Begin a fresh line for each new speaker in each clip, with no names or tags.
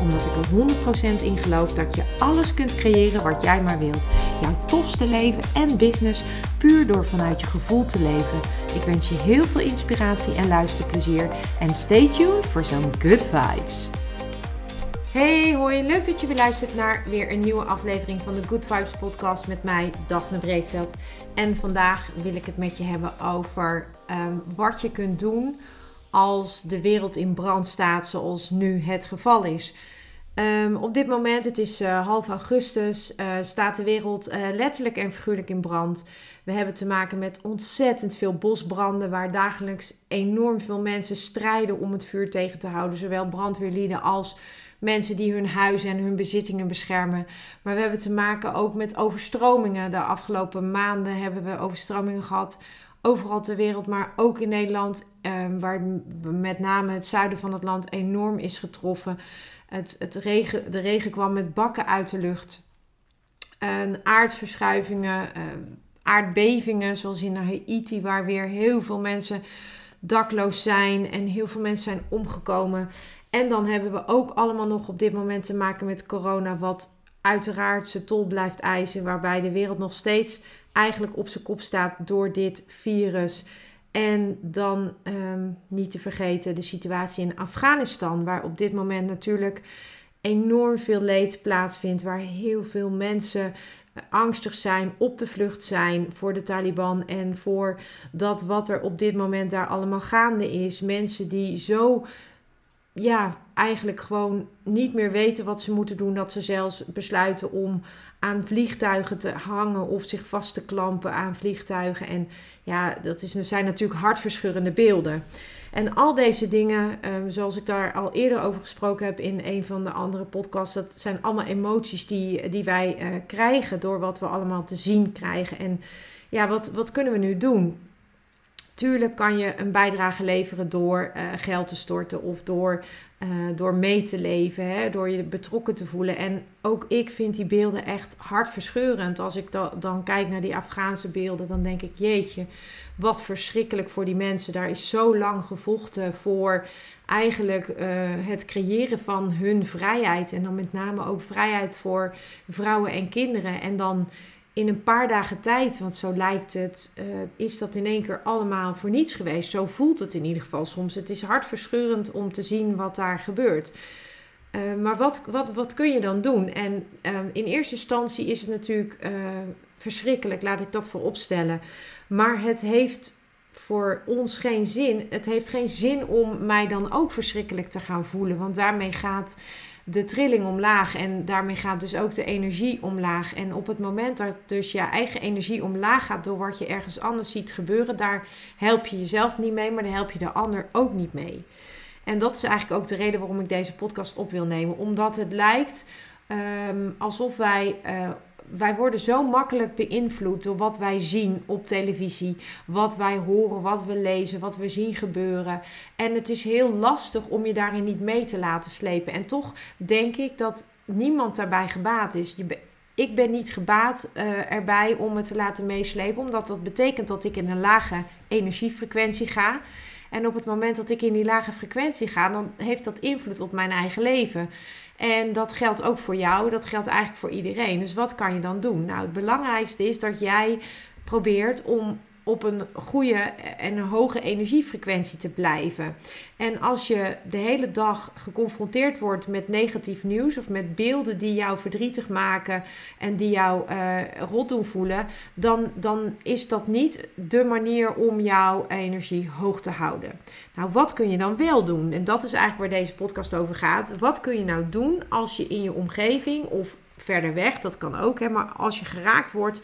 Omdat ik er 100% in geloof dat je alles kunt creëren wat jij maar wilt. Jouw tofste leven en business puur door vanuit je gevoel te leven. Ik wens je heel veel inspiratie en luisterplezier. En stay tuned voor zo'n good vibes. Hey, hoi, leuk dat je weer luistert naar weer een nieuwe aflevering van de Good Vibes podcast met mij, Daphne Breedveld. En vandaag wil ik het met je hebben over ehm, wat je kunt doen als de wereld in brand staat zoals nu het geval is. Um, op dit moment, het is uh, half augustus, uh, staat de wereld uh, letterlijk en figuurlijk in brand. We hebben te maken met ontzettend veel bosbranden, waar dagelijks enorm veel mensen strijden om het vuur tegen te houden. Zowel brandweerlieden als mensen die hun huizen en hun bezittingen beschermen. Maar we hebben te maken ook met overstromingen. De afgelopen maanden hebben we overstromingen gehad. Overal ter wereld, maar ook in Nederland, ehm, waar met name het zuiden van het land enorm is getroffen. Het, het regen, de regen kwam met bakken uit de lucht. En aardverschuivingen, uh, aardbevingen, zoals in Haiti, waar weer heel veel mensen dakloos zijn en heel veel mensen zijn omgekomen. En dan hebben we ook allemaal nog op dit moment te maken met corona, wat uiteraard zijn tol blijft eisen, waarbij de wereld nog steeds eigenlijk op zijn kop staat door dit virus. En dan ehm, niet te vergeten de situatie in Afghanistan, waar op dit moment natuurlijk enorm veel leed plaatsvindt, waar heel veel mensen eh, angstig zijn, op de vlucht zijn voor de Taliban en voor dat wat er op dit moment daar allemaal gaande is. Mensen die zo ja, eigenlijk gewoon niet meer weten wat ze moeten doen. Dat ze zelfs besluiten om aan vliegtuigen te hangen of zich vast te klampen aan vliegtuigen. En ja, dat is, zijn natuurlijk hartverscheurende beelden. En al deze dingen, ehm, zoals ik daar al eerder over gesproken heb in een van de andere podcasts, dat zijn allemaal emoties die, die wij uh, krijgen door wat we allemaal te zien krijgen. En ja, wat, wat kunnen we nu doen? Tuurlijk kan je een bijdrage leveren door uh, geld te storten of door, uh, door mee te leven, hè, door je betrokken te voelen. En ook ik vind die beelden echt hartverscheurend. Als ik da dan kijk naar die Afghaanse beelden, dan denk ik, jeetje, wat verschrikkelijk voor die mensen. Daar is zo lang gevochten voor eigenlijk uh, het creëren van hun vrijheid. En dan met name ook vrijheid voor vrouwen en kinderen. En dan in een paar dagen tijd, want zo lijkt het, uh, is dat in één keer allemaal voor niets geweest. Zo voelt het in ieder geval soms. Het is hartverscheurend om te zien wat daar gebeurt. Uh, maar wat, wat, wat kun je dan doen? En uh, in eerste instantie is het natuurlijk verschrikkelijk, laat ik dat voorop stellen. Maar het heeft voor ons geen zin. Het heeft geen zin om mij dan ook verschrikkelijk te gaan voelen. Want daarmee gaat de trilling omlaag en daarmee gaat dus ook de energie omlaag. En op het moment dat dus je eigen energie omlaag gaat door wat je ergens anders ziet gebeuren, daar help je jezelf niet mee, maar daar help je de ander ook niet mee. En dat is eigenlijk ook de reden waarom ik deze podcast op wil nemen. Omdat het lijkt um, alsof wij uh, wij worden zo makkelijk beïnvloed door wat wij zien op televisie, wat wij horen, wat we lezen, wat we zien gebeuren. En het is heel lastig om je daarin niet mee te laten slepen. En toch denk ik dat niemand daarbij gebaat is. Je ik ben niet gebaat uh, erbij om me te laten meeslepen, omdat dat betekent dat ik in een lage energiefrequentie ga. En op het moment dat ik in die lage frequentie ga, dan heeft dat invloed op mijn eigen leven. En dat geldt ook voor jou, dat geldt eigenlijk voor iedereen. Dus wat kan je dan doen? Nou, het belangrijkste is dat jij probeert om op een goede en een hoge energiefrequentie te blijven. En als je de hele dag geconfronteerd wordt met negatief nieuws of met beelden die jou verdrietig maken en die jou uh, rot doen voelen, dan, dan is dat niet de manier om jouw energie hoog te houden. Nou, wat kun je dan wel doen? En dat is eigenlijk waar deze podcast over gaat. Wat kun je nou doen als je in je omgeving of verder weg, dat kan ook, hè, maar als je geraakt wordt,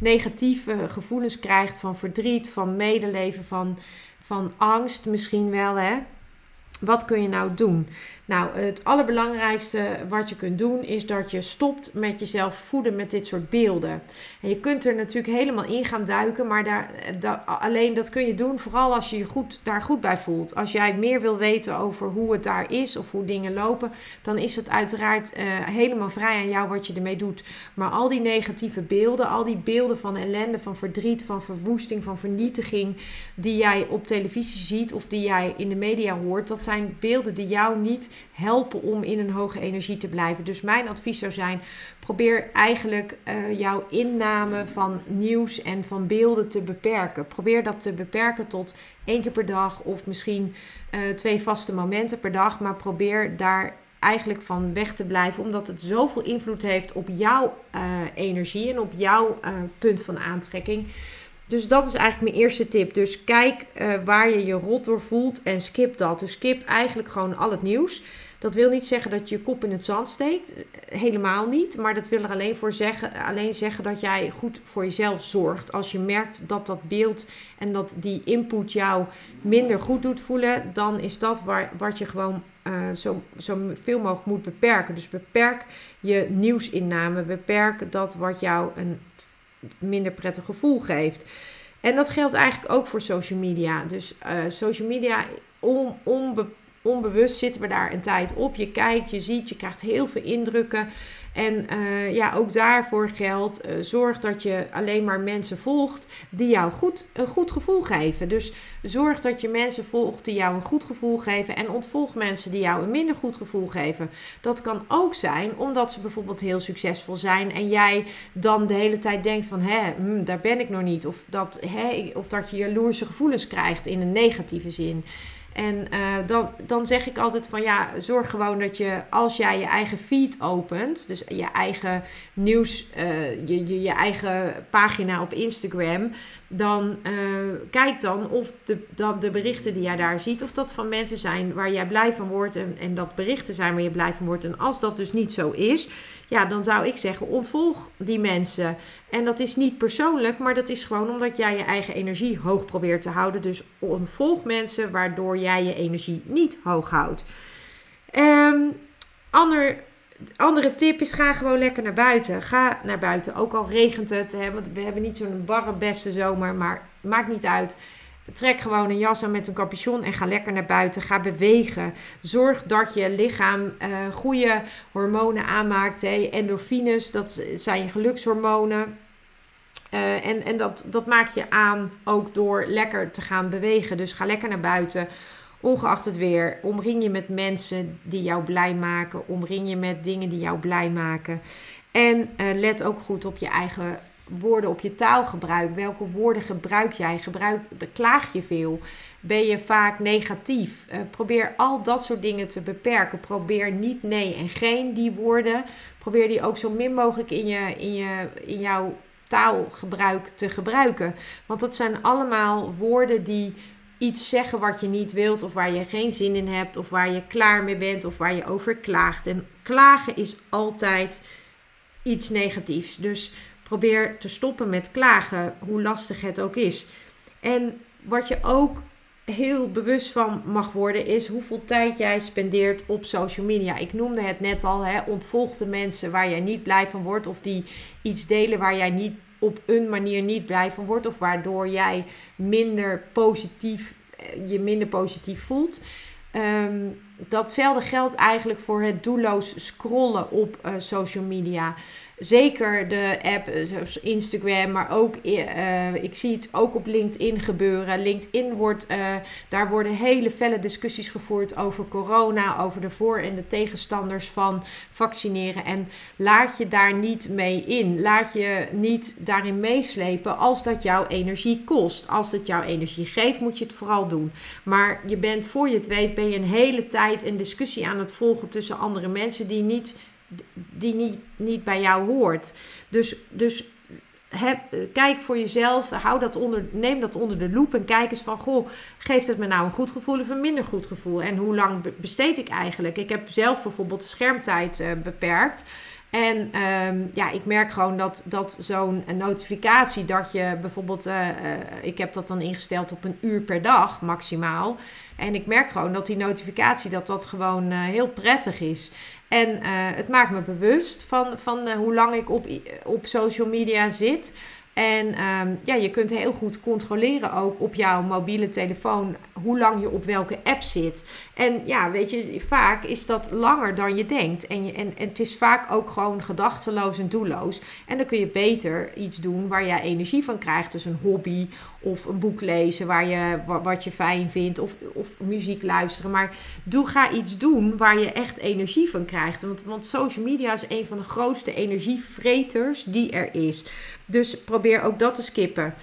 negatieve gevoelens krijgt van verdriet, van medeleven, van, van angst misschien wel, hè. Wat kun je nou doen? Nou, het allerbelangrijkste wat je kunt doen is dat je stopt met jezelf voeden met dit soort beelden. En je kunt er natuurlijk helemaal in gaan duiken, maar daar, alleen dat kun je doen vooral als je je goed, daar goed bij voelt. Als jij meer wil weten over hoe het daar is of hoe dingen lopen, dan is het uiteraard uh, helemaal vrij aan jou wat je ermee doet. Maar al die negatieve beelden, al die beelden van ellende, van verdriet, van verwoesting, van vernietiging, die jij op televisie ziet of die jij in de media hoort, dat zijn beelden die jou niet helpen om in een hoge energie te blijven. Dus mijn advies zou zijn: probeer eigenlijk uh, jouw inname van nieuws en van beelden te beperken. Probeer dat te beperken tot één keer per dag of misschien uh, twee vaste momenten per dag. Maar probeer daar eigenlijk van weg te blijven, omdat het zoveel invloed heeft op jouw uh, energie en op jouw punt van aantrekking. Dus dat is eigenlijk mijn eerste tip. Dus kijk waar je je rot door voelt en skip dat. Dus skip eigenlijk gewoon al het nieuws. Dat wil niet zeggen dat je je kop in het zand steekt. Helemaal niet. Maar dat wil er alleen voor zeggen, alleen zeggen dat jij goed voor jezelf zorgt. Als je merkt dat dat beeld en dat die input jou minder goed doet voelen, dan is dat waar, wat je gewoon uh, zo, zo veel mogelijk moet beperken. Dus beperk je nieuwsinname. Beperk dat wat jou een minder prettig gevoel geeft. En dat geldt eigenlijk ook voor social media. Dus uh, social media on, onbeperkt onbewust zitten we daar een tijd op. Je kijkt, je ziet, je krijgt heel veel indrukken. En uh, ja, ook daarvoor geldt, uh, zorg dat je alleen maar mensen volgt die jou goed, een goed gevoel geven. Dus zorg dat je mensen volgt die jou een goed gevoel geven en ontvolg mensen die jou een minder goed gevoel geven. Dat kan ook zijn omdat ze bijvoorbeeld heel succesvol zijn en jij dan de hele tijd denkt van, hé, hm, daar ben ik nog niet. Of dat, hè, of dat je jaloerse gevoelens krijgt in een negatieve zin. En uh, dan, dan zeg ik altijd van ja, zorg gewoon dat je als jij je eigen feed opent, dus je eigen nieuws, uh, je, je, eigen pagina op Instagram, dan uh, kijk dan of de, dat de berichten die jij daar ziet, of dat van mensen zijn waar jij blij van wordt en, en dat berichten zijn waar je blij van wordt. En als dat dus niet zo is, ja, dan zou ik zeggen ontvolg die mensen. En dat is niet persoonlijk, maar dat is gewoon omdat jij je eigen energie hoog probeert te houden. Dus ontvolg mensen waardoor jij je energie niet hoog houdt. Um, ander andere tip is: ga gewoon lekker naar buiten. Ga naar buiten. Ook al regent het, hè, want we hebben niet zo'n barre beste zomer, maar maakt niet uit. Trek gewoon een jas aan met een capuchon en ga lekker naar buiten. Ga bewegen. Zorg dat je lichaam uh, goede hormonen aanmaakt. Hè. Endorfines, dat zijn je gelukshormonen. Uh, en en dat, dat maak je aan ook door lekker te gaan bewegen. Dus ga lekker naar buiten. Ongeacht het weer, omring je met mensen die jou blij maken. Omring je met dingen die jou blij maken. En uh, let ook goed op je eigen woorden, op je taalgebruik. Welke woorden gebruik jij? Gebruik, klaag je veel? Ben je vaak negatief? Uh, probeer al dat soort dingen te beperken. Probeer niet nee en geen die woorden. Probeer die ook zo min mogelijk in, je, in, je, in jouw taalgebruik te gebruiken. Want dat zijn allemaal woorden die iets zeggen wat je niet wilt, of waar je geen zin in hebt, of waar je klaar mee bent, of waar je over klaagt. En klagen is altijd iets negatiefs. Dus probeer te stoppen met klagen, hoe lastig het ook is. En wat je ook heel bewust van mag worden, is hoeveel tijd jij spendeert op social media. Ik noemde het net al, hè, ontvolg de mensen waar jij niet blij van wordt, of die iets delen waar jij niet op een manier niet blij van wordt. Of waardoor jij minder positief, eh, je minder positief voelt. Um, datzelfde geldt eigenlijk voor het doelloos scrollen op uh, social media zeker de app, eh, zoals Instagram, maar ook, uh, ik zie het ook op LinkedIn gebeuren. LinkedIn wordt, daar worden hele felle discussies gevoerd over corona, over de voor- en de tegenstanders van vaccineren. En laat je daar niet mee in. Laat je niet daarin meeslepen als dat jouw energie kost. Als het jouw energie geeft, moet je het vooral doen. Maar je bent, voor je het weet, ben je een hele tijd een discussie aan het volgen tussen andere mensen die niet die niet, niet bij jou hoort. Dus, dus kijk voor jezelf, hou dat onder, neem dat onder de loep en kijk eens van, goh, geeft het me nou een goed gevoel of een minder goed gevoel? En hoe lang besteed ik eigenlijk? Ik heb zelf bijvoorbeeld de schermtijd uh, beperkt. En ehm, ja, ik merk gewoon dat, dat zo'n notificatie, dat je bijvoorbeeld, uh, ik heb dat dan ingesteld op een uur per dag maximaal. En ik merk gewoon dat die notificatie, dat dat gewoon heel prettig is. En het maakt me bewust van, van hoe lang ik op, op social media zit. En ehm, ja, je kunt heel goed controleren ook op jouw mobiele telefoon hoe lang je op welke app zit. En ja, weet je, vaak is dat langer dan je denkt. En, je, en, en het is vaak ook gewoon gedachteloos en doelloos. En dan kun je beter iets doen waar je energie van krijgt. Dus een hobby of een boek lezen waar je, wat je fijn vindt. Of, of muziek luisteren. Maar doe, ga iets doen waar je echt energie van krijgt. Want, want social media is een van de grootste energievreters die er is. Dus probeer ook dat te skippen.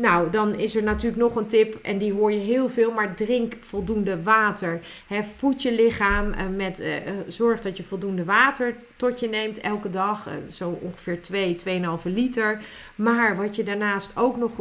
Nou, dan is er natuurlijk nog een tip en die hoor je heel veel, maar drink voldoende water. He, voed je lichaam uh, met, uh, zorg dat je voldoende water tot je neemt elke dag, zo ongeveer 2, 2,5 liter. Maar wat je daarnaast ook nog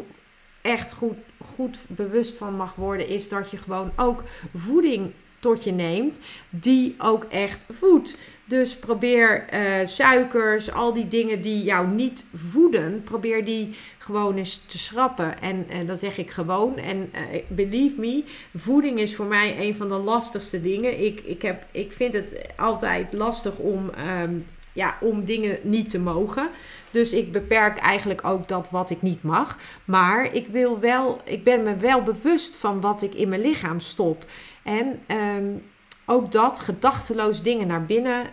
echt goed, goed bewust van mag worden, is dat je gewoon ook voeding tot je neemt, die ook echt voedt. Dus probeer uh, suikers, al die dingen die jou niet voeden, probeer die gewoon eens te schrappen. En, en dan zeg ik gewoon. En uh, believe me, voeding is voor mij een van de lastigste dingen. Ik, ik, heb, ik vind het altijd lastig om, um, ja, om dingen niet te mogen. Dus ik beperk eigenlijk ook dat wat ik niet mag. Maar ik, wil wel, ik ben me wel bewust van wat ik in mijn lichaam stop. En um, ook dat, gedachteloos dingen naar binnen,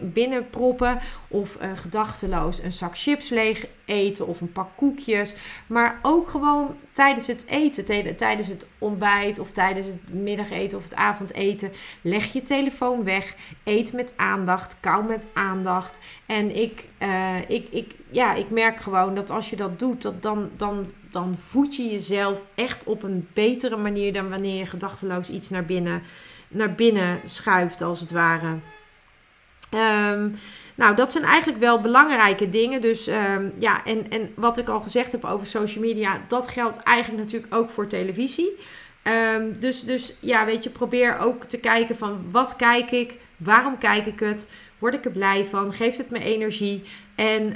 binnen proppen. Of uh, gedachteloos een zak chips leeg eten of een pak koekjes. Maar ook gewoon tijdens het eten, tijdens het ontbijt of tijdens het middageten of het avondeten. Leg je telefoon weg. Eet met aandacht. Kou met aandacht. En ik, uh, ik, ik, ja, ik merk gewoon dat als je dat doet, dat dan, dan, dan voed je jezelf echt op een betere manier dan wanneer je gedachteloos iets naar binnen naar binnen schuift, als het ware. Ehm, nou, dat zijn eigenlijk wel belangrijke dingen. Dus ehm, ja, en, en wat ik al gezegd heb over social media, dat geldt eigenlijk natuurlijk ook voor televisie. Um, dus, dus ja, weet je, probeer ook te kijken van wat kijk ik, waarom kijk ik het, word ik er blij van, geeft het me energie. En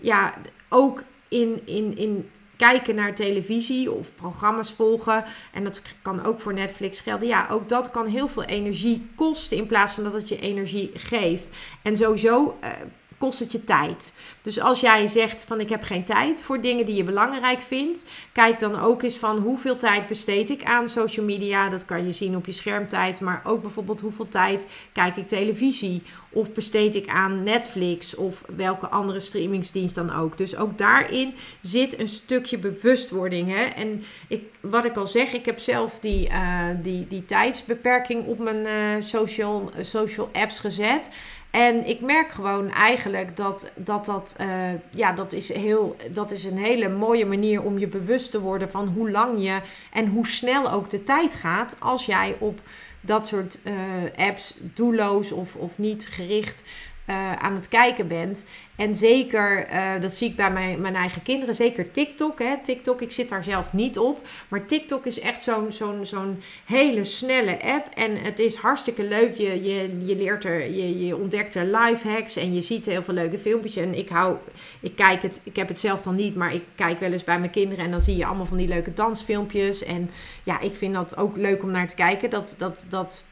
ja, ook in, in, in kijken naar televisie of programma's volgen. En dat kan ook voor Netflix gelden. Ja, ook dat kan heel veel energie kosten in plaats van dat het je energie geeft. En sowieso uh, kost het je tijd. Dus als jij zegt van ik heb geen tijd voor dingen die je belangrijk vindt, kijk dan ook eens van hoeveel tijd besteed ik aan social media. Dat kan je zien op je schermtijd, maar ook bijvoorbeeld hoeveel tijd kijk ik televisie of besteed ik aan Netflix of welke andere streamingsdienst dan ook. Dus ook daarin zit een stukje bewustwording. Hè? En ik, wat ik al zeg, ik heb zelf die, uh, die, die tijdsbeperking op mijn uh, social, social apps gezet. En ik merk gewoon eigenlijk dat dat, dat, uh, ja, dat, is heel, dat is een hele mooie manier om je bewust te worden van hoe lang je en hoe snel ook de tijd gaat als jij op dat soort uh, apps doelloos of, of niet gericht uh, aan het kijken bent. En zeker, uh, dat zie ik bij mijn, mijn eigen kinderen, zeker TikTok. Hè. TikTok, ik zit daar zelf niet op. Maar TikTok is echt zo'n zo'n zo'n hele snelle app. En het is hartstikke leuk. Je, je, je leert er, je, je ontdekt er live hacks en je ziet heel veel leuke filmpjes. En ik hou, ik kijk het, ik heb het zelf dan niet, maar ik kijk wel eens bij mijn kinderen. En dan zie je allemaal van die leuke dansfilmpjes. En ja, ik vind dat ook leuk om naar te kijken. Dat, dat, dat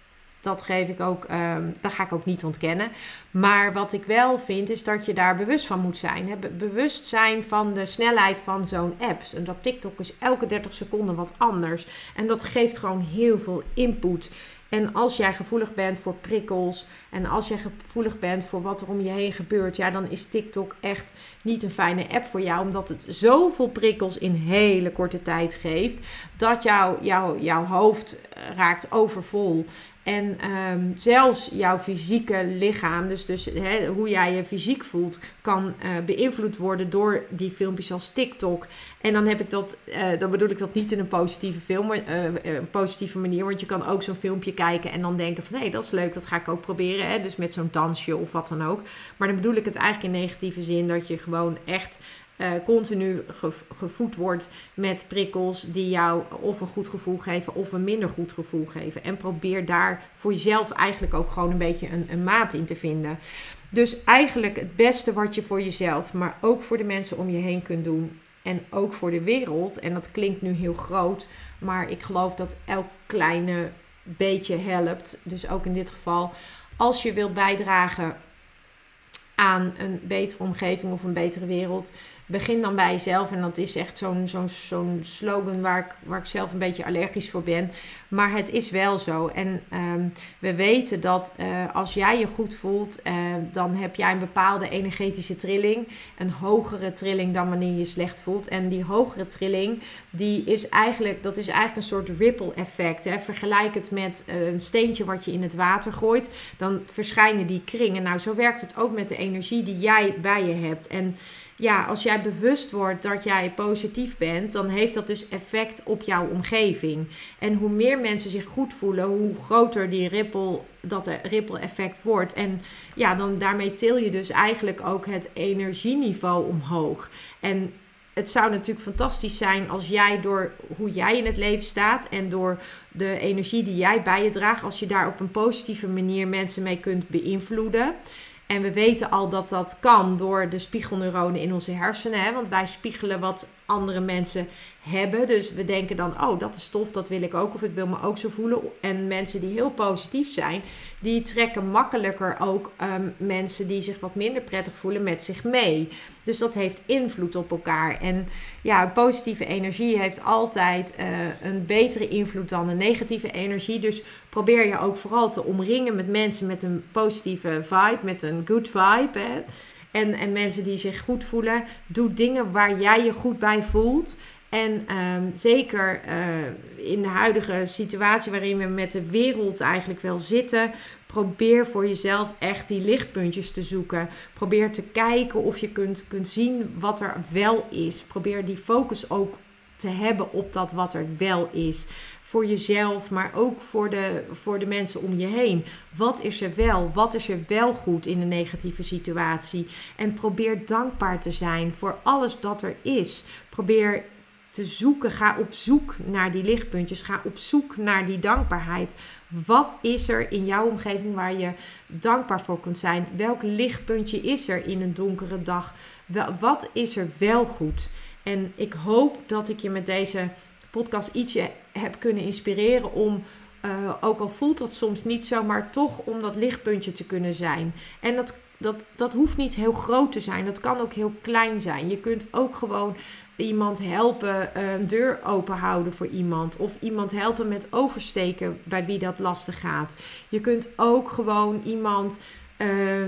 dat geef ik ook, um, dat ga ik ook niet ontkennen. Maar wat ik wel vind, is dat je daar bewust van moet zijn. Bewust zijn van de snelheid van zo'n app. En dat TikTok is elke 30 seconden wat anders. En dat geeft gewoon heel veel input. En als jij gevoelig bent voor prikkels en als jij gevoelig bent voor wat er om je heen gebeurt, ja, dan is TikTok echt niet een fijne app voor jou, omdat het zoveel prikkels in hele korte tijd geeft dat jouw jouw hoofd raakt overvol. En um, zelfs jouw fysieke lichaam, dus, dus hoe jij je fysiek voelt, kan uh, beïnvloed worden door die filmpjes als TikTok. En dan heb ik dat, uh, dan bedoel ik dat niet in een positieve, film, uh, positieve manier. Want je kan ook zo'n filmpje kijken en dan denken van hé, dat is leuk, dat ga ik ook proberen. Hè? Dus met zo'n dansje of wat dan ook. Maar dan bedoel ik het eigenlijk in negatieve zin dat je gewoon echt uh, continu gevoed wordt met prikkels die jou of een goed gevoel geven of een minder goed gevoel geven. En probeer daar voor jezelf eigenlijk ook gewoon een beetje een, een maat in te vinden. Dus eigenlijk het beste wat je voor jezelf, maar ook voor de mensen om je heen kunt doen. En ook voor de wereld. En dat klinkt nu heel groot, maar ik geloof dat elk kleine beetje helpt. Dus ook in dit geval, als je wilt bijdragen aan een betere omgeving of een betere wereld, begin dan bij jezelf. En dat is echt zo'n slogan waar ik, waar ik zelf een beetje allergisch voor ben. Maar het is wel zo. En ehm, we weten dat uh, als jij je goed voelt, uh, dan heb jij een bepaalde energetische trilling. Een hogere trilling dan wanneer je je slecht voelt. En die hogere trilling, die is eigenlijk, dat is eigenlijk een soort ripple effect. Hè? Vergelijk het met uh, een steentje wat je in het water gooit. Dan verschijnen die kringen. Nou, zo werkt het ook met de energie die jij bij je hebt. En ja, als jij bewust wordt dat jij positief bent, dan heeft dat dus effect op jouw omgeving. En hoe meer mensen zich goed voelen, hoe groter die ripple, dat ripple effect wordt. En ja, dan daarmee til je dus eigenlijk ook het energieniveau omhoog. En het zou natuurlijk fantastisch zijn als jij door hoe jij in het leven staat en door de energie die jij bij je draagt, als je daar op een positieve manier mensen mee kunt beïnvloeden. En we weten al dat dat kan door de spiegelneuronen in onze hersenen. Hè? Want wij spiegelen wat andere mensen hebben. Dus we denken dan, oh, dat is stof, dat wil ik ook. Of ik wil me ook zo voelen. En mensen die heel positief zijn, die trekken makkelijker ook um, mensen die zich wat minder prettig voelen met zich mee. Dus dat heeft invloed op elkaar. En ja, positieve energie heeft altijd uh, een betere invloed dan een negatieve energie. Dus probeer je ook vooral te omringen met mensen met een positieve vibe, met een good vibe. En, en mensen die zich goed voelen. Doe dingen waar jij je goed bij voelt. En um, zeker uh, in de huidige situatie waarin we met de wereld eigenlijk wel zitten, probeer voor jezelf echt die lichtpuntjes te zoeken. Probeer te kijken of je kunt, kunt zien wat er wel is. Probeer die focus ook te hebben op dat wat er wel is voor jezelf, maar ook voor de, voor de mensen om je heen. Wat is er wel? Wat is er wel goed in een negatieve situatie? En probeer dankbaar te zijn voor alles dat er is. Probeer te zoeken. Ga op zoek naar die lichtpuntjes. Ga op zoek naar die dankbaarheid. Wat is er in jouw omgeving waar je dankbaar voor kunt zijn? Welk lichtpuntje is er in een donkere dag? Wat is er wel goed? En ik hoop dat ik je met deze podcast ietsje heb kunnen inspireren om, uh, ook al voelt dat soms niet zo, maar toch om dat lichtpuntje te kunnen zijn. En dat, dat, dat hoeft niet heel groot te zijn, dat kan ook heel klein zijn. Je kunt ook gewoon iemand helpen, eh, een deur open houden voor iemand. Of iemand helpen met oversteken bij wie dat lastig gaat. Je kunt ook gewoon iemand. Uh,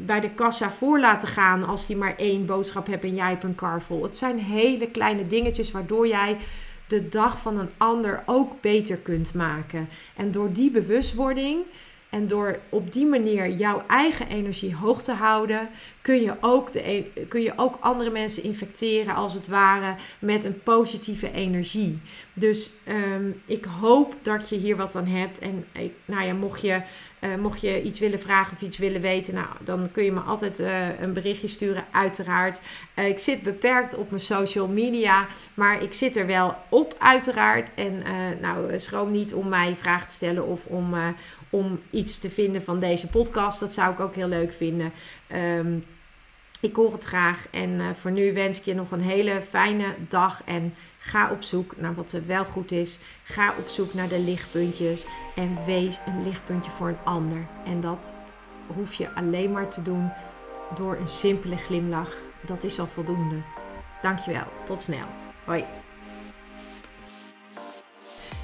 bij de kassa voor laten gaan als die maar één boodschap hebt en jij hebt een kar vol. Het zijn hele kleine dingetjes waardoor jij de dag van een ander ook beter kunt maken. En door die bewustwording en door op die manier jouw eigen energie hoog te houden, kun je ook, de, e-, kun je ook andere mensen infecteren, als het ware, met een positieve energie. Dus ehm, ik hoop dat je hier wat aan hebt. En nou ja, mocht je, uh, mocht je iets willen vragen of iets willen weten, nou, dan kun je me altijd uh, een berichtje sturen, uiteraard. Uh, ik zit beperkt op mijn social media, maar ik zit er wel op, uiteraard. En nou, schroom niet om mij vragen te stellen of om, om iets te vinden van deze podcast. Dat zou ik ook heel leuk vinden. Um, ik hoor het graag. En voor nu wens ik je nog een hele fijne dag. En ga op zoek naar wat er wel goed is. Ga op zoek naar de lichtpuntjes. En wees een lichtpuntje voor een ander. En dat hoef je alleen maar te doen door een simpele glimlach. Dat is al voldoende. Dankjewel. Tot snel. Hoi.